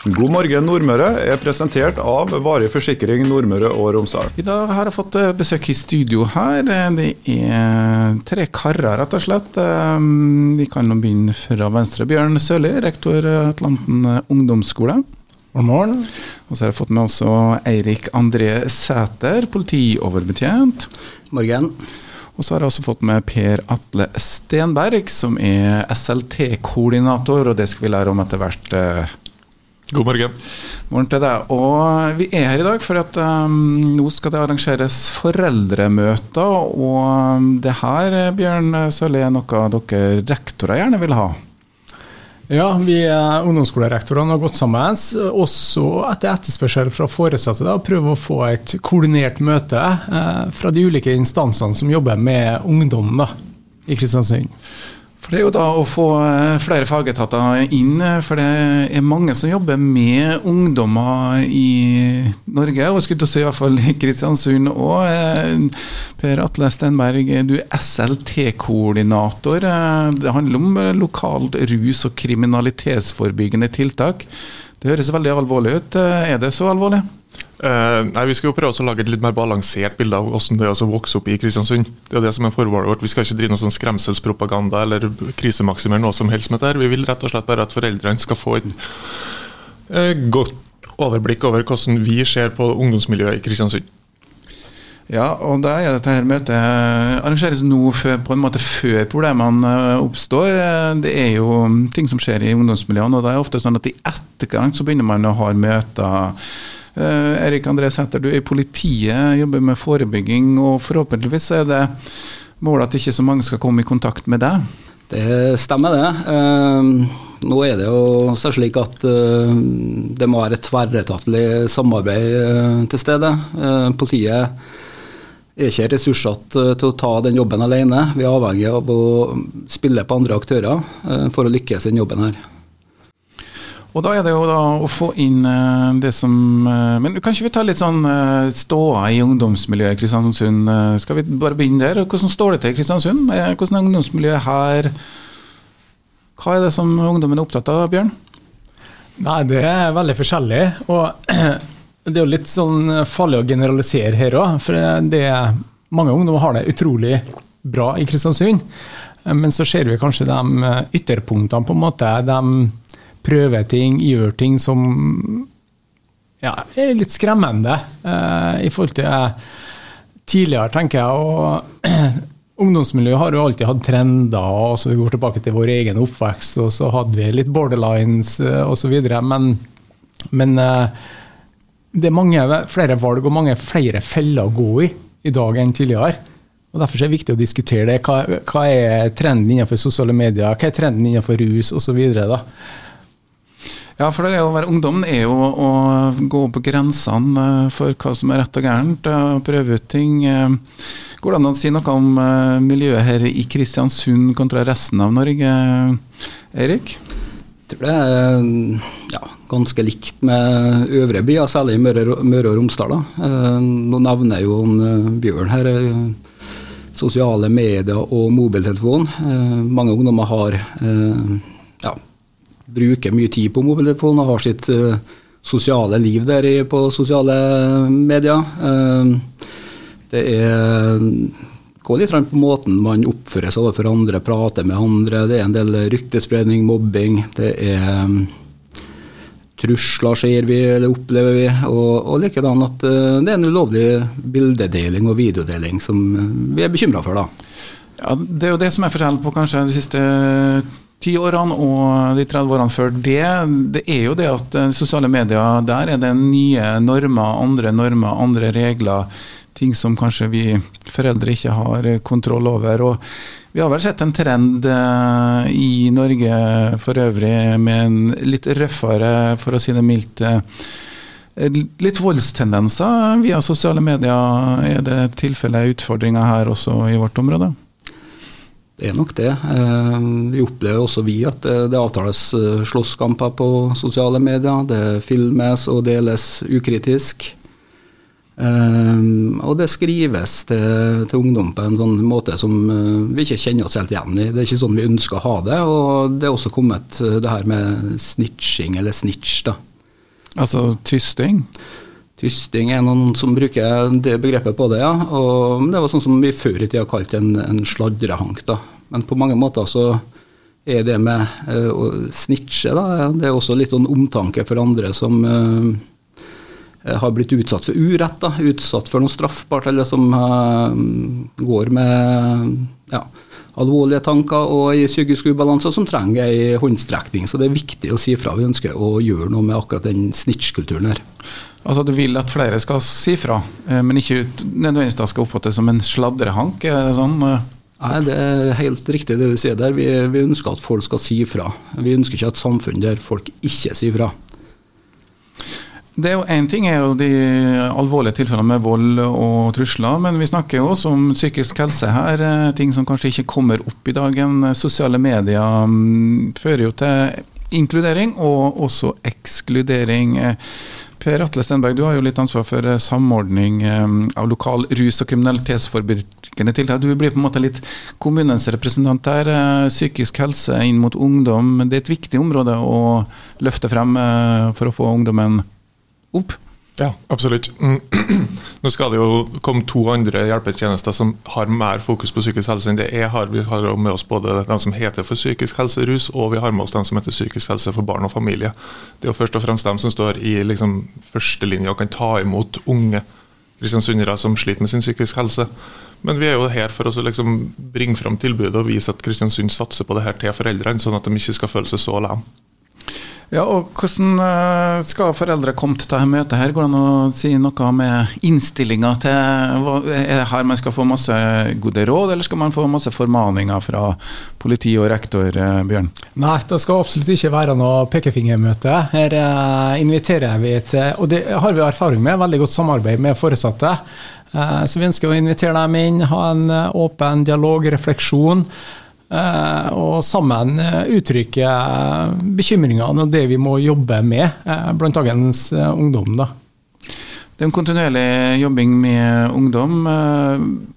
God morgen Nordmøre er presentert av Varig forsikring Nordmøre og Romsdal. I dag har jeg fått eh, besøk i studio her. Det er tre karer, rett og slett. Eh, vi kan nå begynne fra venstre. Bjørn Sørli, rektor Atlanten ungdomsskole. God morgen. Og så har jeg fått med også Eirik André Sæter, politioverbetjent. Morgen. Og så har jeg også fått med Per Atle Stenberg, som er SLT-koordinator, og det skal vi lære om etter hvert. God morgen. Morgen til deg. Og vi er her i dag fordi at um, nå skal det arrangeres foreldremøter. Og det her, Bjørn Sørli, er noe dere rektorer gjerne vil ha? Ja, vi er ungdomsskolerektorene har gått sammen, også etter etterspørsel fra foresatte. da, Prøve å få et koordinert møte eh, fra de ulike instansene som jobber med ungdom da, i Kristiansund. For Det er jo da å få eh, flere fagetater inn, eh, for det er mange som jobber med ungdommer i Norge, og skulle til å si i hvert fall Kristiansund òg. Per Atle Stenberg, du er SLT-koordinator. Eh, Det handler om lokalt rus- og kriminalitetsforebyggende tiltak. Det høres veldig alvorlig ut. Er det så alvorlig? Uh, nei, Vi skal jo prøve å lage et litt mer balansert bilde av hvordan det er å vokse opp i Kristiansund. Det er det som er formålet vårt. Vi skal ikke drive noe sånn skremselspropaganda eller krisemaksimere noe som helst med dette. Vi vil rett og slett bare at foreldrene skal få et uh, godt overblikk over hvordan vi ser på ungdomsmiljøet i Kristiansund. Ja, og da er dette her møtet arrangeres nå før, på en måte før problemene oppstår. Det er jo ting som skjer i ungdomsmiljøene, og det er ofte sånn at i etterkant så begynner man å ha møter. Uh, Erik André Sæther, du er i politiet, jobber med forebygging, og forhåpentligvis er det målet at ikke så mange skal komme i kontakt med deg? Det stemmer, det. Uh, nå er det jo så slik at uh, det må være et tverretatlig samarbeid til stede. Politiet er ikke ressurssatt til å ta den jobben alene. Vi er avhengig av å spille på andre aktører for å lykkes i den jobben her. Og da er det jo da å få inn uh, det som uh, Men kanskje vi tar litt sånn uh, ståa i ungdomsmiljøet i Kristiansund. skal vi bare begynne der? Hvordan står det til i Kristiansund? hvordan er ungdomsmiljøet her? Hva er det som ungdommen er opptatt av, Bjørn? Nei, Det er veldig forskjellig. Og det er jo litt sånn farlig å generalisere her òg. For det, mange ungdommer har det utrolig bra i Kristiansund. Men så ser vi kanskje de ytterpunktene, på en måte. de prøver ting, gjør ting som ja, er litt skremmende eh, i forhold til eh, tidligere, tenker jeg. og Ungdomsmiljøet har jo alltid hatt trender, og så vi går tilbake til vår egen oppvekst, og så hadde vi litt borderlines eh, osv. Men, men eh, det er mange flere valg og mange flere feller å gå i i dag enn tidligere. Og Derfor er det viktig å diskutere det. Hva, hva er trenden innenfor sosiale medier, hva er trenden innenfor rus osv. Ja, for det å være ungdom er jo å gå på grensene for hva som er rett og gærent, og prøve ut ting. Går det an å si noe om miljøet her i Kristiansund kontra resten av Norge, Eirik? Jeg tror det er ja, ganske likt med øvrige byer, særlig i Møre og Romsdal. Nå nevner jo Bjørn her sosiale medier og mobiltelefon. Mange ungdommer har ja, bruker mye tid på mobiltelefon og har sitt uh, sosiale liv der i, på sosiale medier. Uh, det er går litt på måten man oppfører seg overfor andre, prater med andre. Det er en del ryktespredning, mobbing. Det er um, trusler ser vi, eller opplever vi. Og, og likedan at uh, det er en ulovlig bildedeling og videodeling som vi er bekymra for, da. Ja, Det er jo det som jeg forteller på kanskje de siste ti årene og de 30 årene før det, det er jo det at sosiale medier, der er det nye normer, andre normer, andre regler. Ting som kanskje vi foreldre ikke har kontroll over. og Vi har vel sett en trend i Norge for øvrig med en litt røffere, for å si det mildt, litt voldstendenser via sosiale medier. Er det tilfellet utfordringer her også i vårt område? Det er nok det. Vi opplever også vi at det avtales slåsskamper på sosiale medier. Det filmes og deles ukritisk. og det skrives til, til, ungdom på en sånn måte som vi ikke kjenner oss helt igjen i. Det er ikke sånn vi ønsker å ha det. Og det er også kommet det her med snitching, eller snitch, da. Altså tysting? Tysting er noen som bruker det begrepet på det, ja. Og det var sånn som vi før i tida kalte en, en sladrehank. da. Men på mange måter så er det med uh, å snitche, da, det er også litt sånn omtanke for andre som uh, har blitt utsatt for urett, da, utsatt for noe straffbart, eller som uh, går med ja, alvorlige tanker og i psykisk ubalanse, som trenger ei håndstrekning. Så det er viktig å si fra. Vi ønsker å gjøre noe med akkurat den snitch-kulturen her. Altså Du vil at flere skal si fra, men ikke nødvendigvis da skal oppfattes som en sladrehank? er det sånn? Nei, Det er helt riktig det du sier der. Vi, vi ønsker at folk skal si fra. Vi ønsker ikke et samfunn der folk ikke sier fra. Det er jo Én ting er jo de alvorlige tilfellene med vold og trusler, men vi snakker jo også om psykisk helse her. Eh, ting som kanskje ikke kommer opp i dagen. Sosiale medier mm, fører jo til inkludering og også ekskludering. Per Atle Stenberg, du har jo litt ansvar for eh, samordning eh, av lokal rus- og kriminalitetsforebyggende tiltak. Du blir på en måte litt kommunens representant der. Psykisk helse inn mot ungdom, det er et viktig område å løfte frem for å få ungdommen opp. Ja, absolutt. Mm. Nå skal det jo komme to andre hjelpetjenester som har mer fokus på psykisk helse enn det jeg har. Vi har med oss både dem som heter for psykisk helse rus, og vi har med oss dem som heter psykisk helse for barn og familie. Det er jo først og fremst dem som står i liksom, førstelinja og kan ta imot unge kristiansundere som sliter med sin psykisk helse. Men vi er jo her for å liksom bringe fram tilbudet og vise at Kristiansund satser på det her til foreldrene, sånn at de ikke skal føle seg så alene. Ja, og Hvordan eh, skal foreldre komme til dette møtet? her? Går det an å si noe med innstillinga til Er det her man skal få masse gode råd, eller skal man få masse formaninger fra politi og rektor, eh, Bjørn? Nei, det skal absolutt ikke være noe pekefingermøte. Her uh, inviterer vi til, og det har vi erfaring med, veldig godt samarbeid med foresatte. Så vi ønsker å invitere dem inn, ha en åpen dialog, refleksjon. Eh, og sammen eh, uttrykke eh, bekymringene og det vi må jobbe med blant dagens ungdom. da. Det er en kontinuerlig jobbing med ungdom.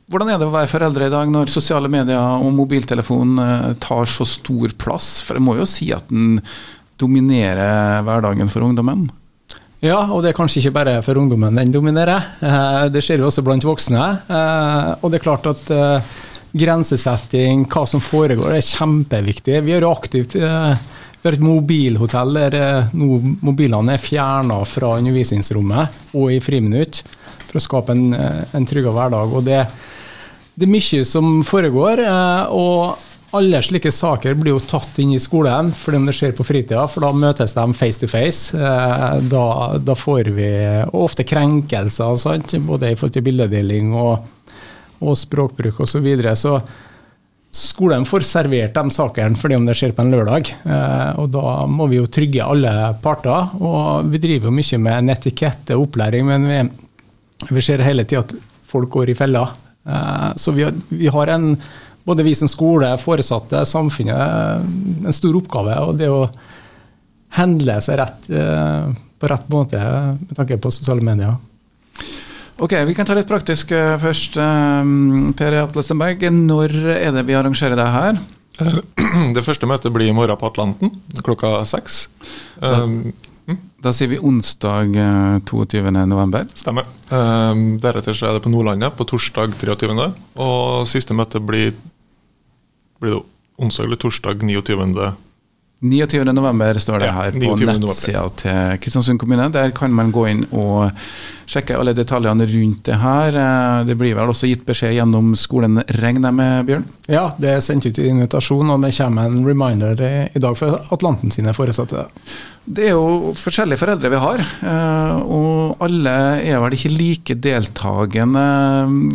Hvordan er det å være foreldre i dag når sosiale medier og mobiltelefon tar så stor plass? For jeg må jo si at den dominerer hverdagen for ungdommen? Ja, og det er kanskje ikke bare for ungdommen den dominerer. Det skjer jo også blant voksne. Og det er klart at grensesetting, hva som foregår, det er kjempeviktig. Vi gjør aktivt eh, vi har et mobilhotell der eh, mobilene er fjerna fra undervisningsrommet og i friminutt for å skape en, eh, en tryggere hverdag. Og det, det, er mye som foregår. og alle slike saker blir jo tatt inn i skolen fordi om det skjer på fritida, for da møtes de face to face. Da, da får vi ofte krenkelser, sant? både i forhold til bildedeling og og språkbruk osv. Så, videre. så skolen får servert de sakene fordi om det skjer på en lørdag. Eh, og da må vi jo trygge alle parter. Og vi driver jo mye med netikette og opplæring, men vi, vi ser hele tida at folk går i fella. Eh, så vi har, vi har, en, både vi som skole, foresatte, samfunnet, en stor oppgave. Og det å handle seg rett eh, på rett måte med tanke på sosiale medier. Ok, Vi kan ta litt praktisk uh, først. Um, per Atlesenberg, når er det vi arrangerer det her? Det første møtet blir i morgen på Atlanten klokka seks. Da, um, da sier vi onsdag 22.11. Stemmer. Um, deretter så er det på Nordlandet på torsdag 23. Og siste møte blir, blir det onsdag eller torsdag 29. 29.11 står det her på nettsida til Kristiansund kommune. Der kan man gå inn og sjekke alle detaljene rundt det her. Eh, det blir vel også gitt beskjed gjennom skolen, regner jeg med, Bjørn? Ja, det er sendt ut invitasjon, og det kommer en reminder i dag for Atlanten sine foresatte. Det er jo forskjellige foreldre vi har, eh, og alle er vel ikke like deltakende.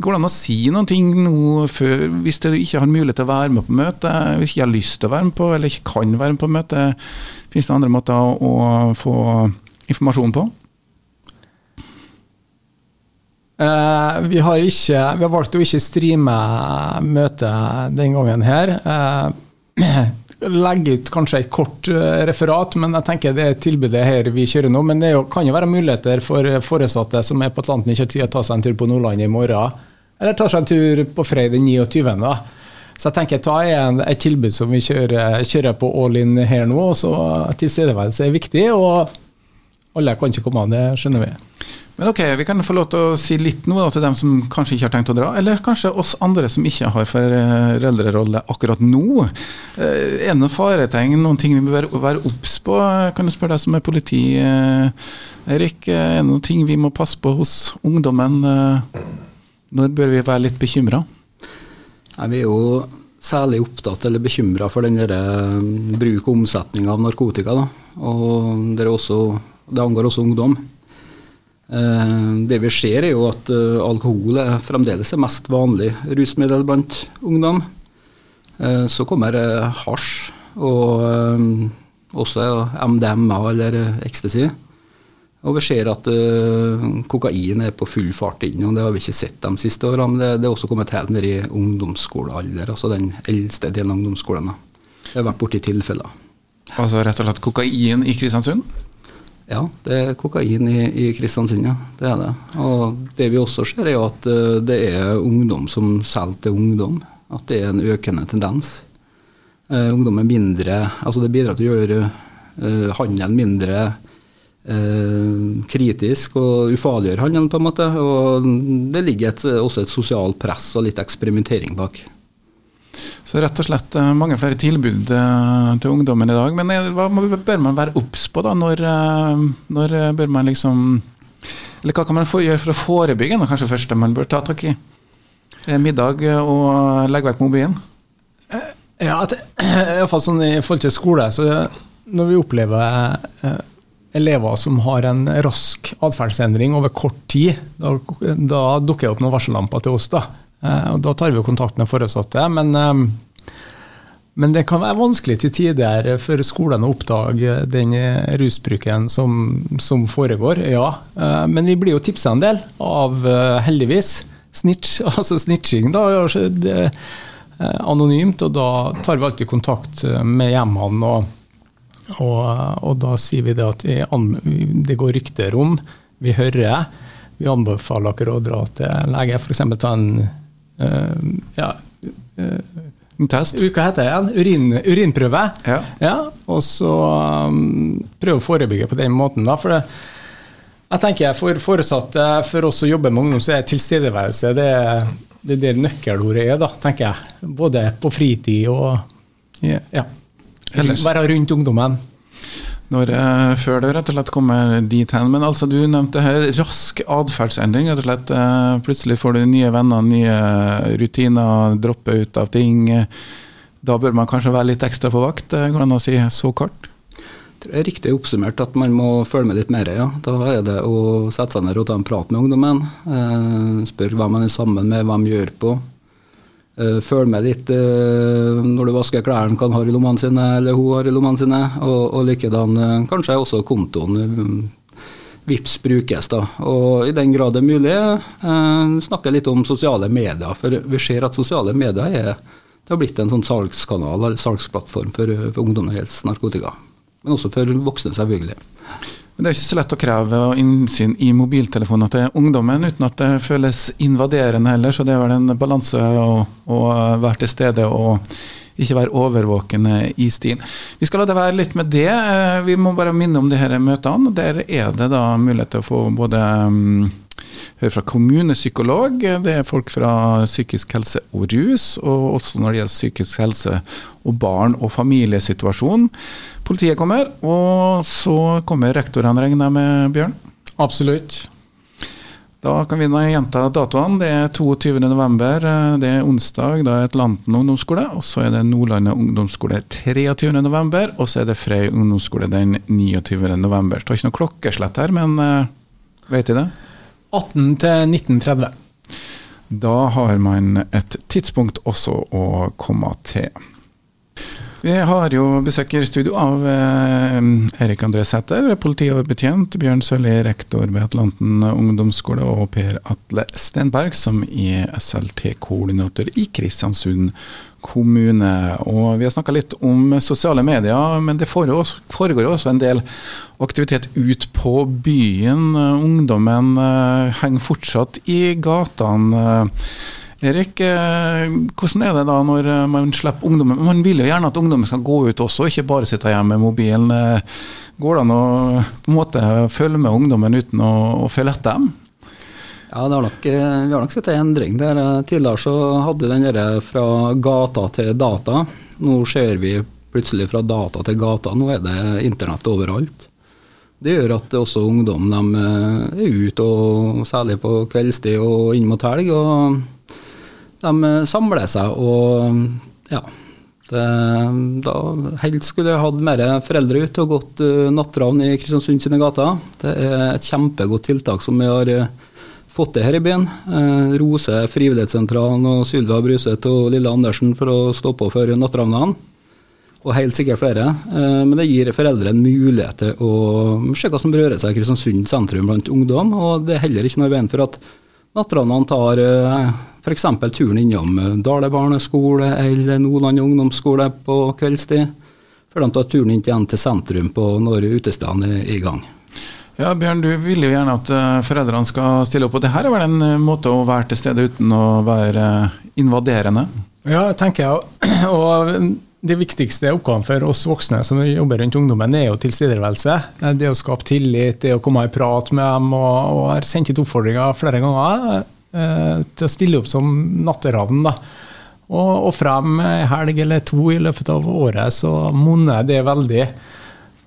Går det an å si noen ting nå før, hvis du ikke har mulighet til å være med på møtet, ikke har lyst til å være med på, eller ikke kan være med på møtet? Finnes det andre måter å få informasjon på? Uh, vi, har ikke, vi, har valgt å ikke streame møtet den gangen her. Uh, legge ut kanskje et kort uh, referat, men jeg tenker det er tilbudet her vi kjører nå. Men det jo, kan jo være muligheter for foresatte som er på Atlanten ikke har tid å ta seg en tur på Nordland i morgen. Eller ta seg en tur på fredag den 29. Da. Så jeg tenker ta er et tilbud som vi kjører, kjører på all in her nå. så Tilstedeværelse er viktig. og alle kan ikke komme, det skjønner vi. Men ok, Vi kan få lov til å si litt noe til dem som kanskje ikke har tenkt å dra, eller kanskje oss andre som ikke har foreldrerolle akkurat nå. Eh, er det noen faretegn, noen ting vi bør være obs på? Kan du spørre deg som er politi, Erik. Er det noen ting vi må passe på hos ungdommen? Når bør vi være litt bekymra? Vi er jo særlig opptatt eller bekymra for den bruk og omsetning av narkotika. Da. Og det, også, det angår også ungdom. Eh, det vi ser, er jo at eh, alkohol er fremdeles er mest vanlig rusmiddel blant ungdom. Eh, så kommer hasj og også MDMA eller ecstasy. Og vi ser at kokain er på full fart inn, og det har vi ikke sett de siste årene. Men det, det er også kommet helt ned i ungdomsskolealder, altså den eldste delen av ungdomsskolen. Det har vært borti tilfeller. Altså rett og slett kokain i Kristiansund? Ja, det er kokain i, i, Kristiansund, ja. Det er det. Og det vi også ser, er jo at eh, det er ungdom som selger til ungdom. At det er en økende tendens. Uh, ungdom er mindre Altså det bidrar til å gjøre uh, handelen mindre uh, kritisk og ufarliggjøre handelen, på en måte. Og det ligger et, også et sosialt press og litt eksperimentering bak. Så rett og slett eh, mange flere tilbud eh, til ungdommen i dag. Men eh, hva bør man være obs på da? Når, når, bør man liksom Eller hva kan man gjøre for å forebygge? Nå kanskje første man bør ta tak i? Middag og legge vekk mobilen? Ja, iallfall sånn i forhold til skole. så Når vi opplever elever som har en rask atferdsendring over kort tid, da, da dukker det opp noen varsellamper til oss. da. Eh, og da tar vi kontakt med foresatte. Men, eh, men det kan være vanskelig til tider for skolen å oppdage den rusbruken som, som foregår. Ja, eh, men vi blir jo tipsa en del av, heldigvis, snitch, altså snitching. da, anonymt, og da tar vi alltid kontakt med hjemmene. Og, og, og, da sier vi det at vi, det går rykter om, vi hører, vi anbefaler dere å dra til lege, f.eks. ta en ja, en test? Hva heter det igjen? Urin, urinprøve. Ja. ja. og så um, prøve å forebygge på den måten. da, for det, jeg tenker For foresatte, for oss som jobber med ungdom, så er tilstedeværelse det, det er det nøkkelordet er, da, tenker jeg. Både på fritid og ja, være rundt ungdommen når, eh, før det rett og slett kommer dit hen. Men altså, du nevnte her rask atferdsendring. rett og slett eh, Plutselig får du nye venner, nye rutiner, dropper ut av ting. Da bør man kanskje være litt ekstra på vakt, eh, går det an å si så kort? Det er riktig oppsummert at man må følge med litt mer. ja. Da er det å sette seg ned og ta en prat med ungdommen. Spør hvem man er sammen med, hva de gjør på. Uh, følg med litt uh, når du vasker klærne, hva han har i lommene sine, eller hun har i lommene sine. Og, og likedan uh, kanskje også kontoen VIPS brukes. da. Og i den grad det er mulig, snakke litt om sosiale medier. For vi ser at sosiale medier er, det har blitt en sånn salgskanal, eller salgsplattform for, for ungdom narkotika. Men også for voksne, selvfølgelig. Men Det er ikke så lett å kreve innsyn i mobiltelefoner til ungdommen uten at det føles invaderende heller, så det er vel en balanse å, å være til stede og ikke være overvåkende i stil. Vi skal la det være litt med det. Eh, vi må bare minne om de her møtene. Der er det da mulighet til å få både um, høre fra kommunepsykolog, det er folk fra psykisk helse og rus, og også når det gjelder psykisk helse og barn og familiesituasjon. Politiet kommer, og så kommer rektorene, regner jeg med, Bjørn? Absolutt. Da kan vi gjenta datoene. Det er 22.11. Det er onsdag. Da er Atlanten ungdomsskole. Og så er det Nordlandet ungdomsskole 23.11. Og så er det Frei ungdomsskole den 29.11. Det står ikke noe klokkeslett her, men uh, vet de det? 18 til 1930. Da har man et tidspunkt også å komme til. Vi har jo besøkerstudio av eh, Erik André Sæther, politioverbetjent, Bjørn Sørli, rektor ved Atlanten ungdomsskole, og Per Atle Stenberg, som er SLT-koordinator i Kristiansund kommune. Og vi har snakka litt om sosiale medier, men det foregår også en del aktivitet ut på byen. Ungdommen eh, henger fortsatt i gatene. Erik, eh, hvordan er det da når eh, man slipper ungdommen Man vil jo gjerne at ungdommen skal gå ut også, ikke bare sitte hjemme med mobilen. Eh, Går det an å på en måte følge med ungdommen uten å, å følge etter dem? Ja, har nok, eh, Vi har nok sett en endring der. Eh, tidligere så hadde vi den der fra gata til data. Nå ser vi plutselig fra data til gata. Nå er det internett overalt. Det gjør at også ungdom de eh, er ute, og særlig på kveldstid og inn mot helg. og De samler seg og ja. Det, da helst skulle jeg hatt mer foreldre ute og gått nattravn i Kristiansund sine gater. Det er et kjempegodt tiltak som vi har fått det her i byen. Eh, Rose Frivillighetssentralen og Sylva Bruseth og Lille Andersen for å stå på for natteravnene. Og helt sikkert flere. Eh, men det gir foreldre en mulighet til å se hva som rører seg i Kristiansund sentrum blant ungdom. Og det er heller ikke noe i veien for at natteravnene tar eh, f.eks. turen innom Dale barneskole eller Nordland ungdomsskole på kveldstid. Før de tar turen inn igjen til sentrum på når utestedene er i gang. Ja, Bjørn, du vil jo gjerne at uh, foreldrene skal stille opp. og det her er vel en uh, måte å være til stede uten å være uh, invaderende? Ja, tenker jeg. Og det viktigste oppgaven for oss voksne som jobber rundt ungdommen, er jo tilstedeværelse. Det å skape tillit, det å komme i prat med dem. Og, og har sendt ut oppfordringer flere ganger til å stille opp som natteravn. da. Og, og frem en helg eller to i løpet av året, så monner det veldig.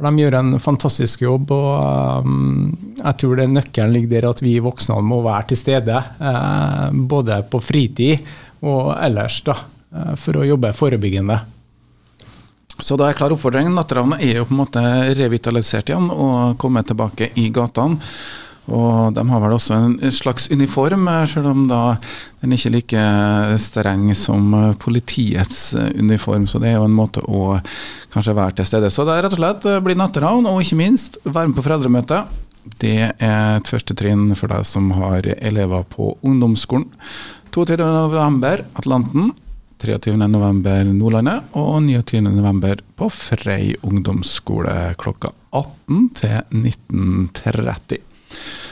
For De gjør en fantastisk jobb, og um, jeg tror det nøkkelen ligger der at vi voksne må være til stede. Eh, både på fritid og ellers, da, eh, for å jobbe forebyggende. Så da er klar oppfordringen Natteravnet er jo på en måte revitalisert igjen og kommet tilbake i gatene. Og de har vel også en slags uniform, selv om da den ikke er like streng som politiets uniform. Så det er jo en måte å kanskje være til stede. Så det er rett og slett bli natteravn, og ikke minst være med på foreldremøte. Det er et første trinn for deg som har elever på ungdomsskolen. 22.11. Atlanten. 23.11. Nordlandet og 29.11. på Frei ungdomsskole klokka 18 til 19.30.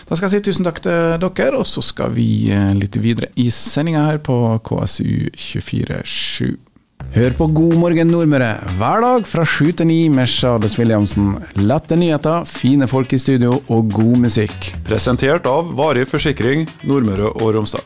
Da skal jeg si tusen takk til dere, og så skal vi eh, litt videre i sendinga her på KSU 247. Hør på God morgen Nordmøre hver dag fra sju til ni med Charles Williamsen. Lette nyheter, fine folk i studio og god musikk. Presentert av Varig forsikring Nordmøre og Romsdal.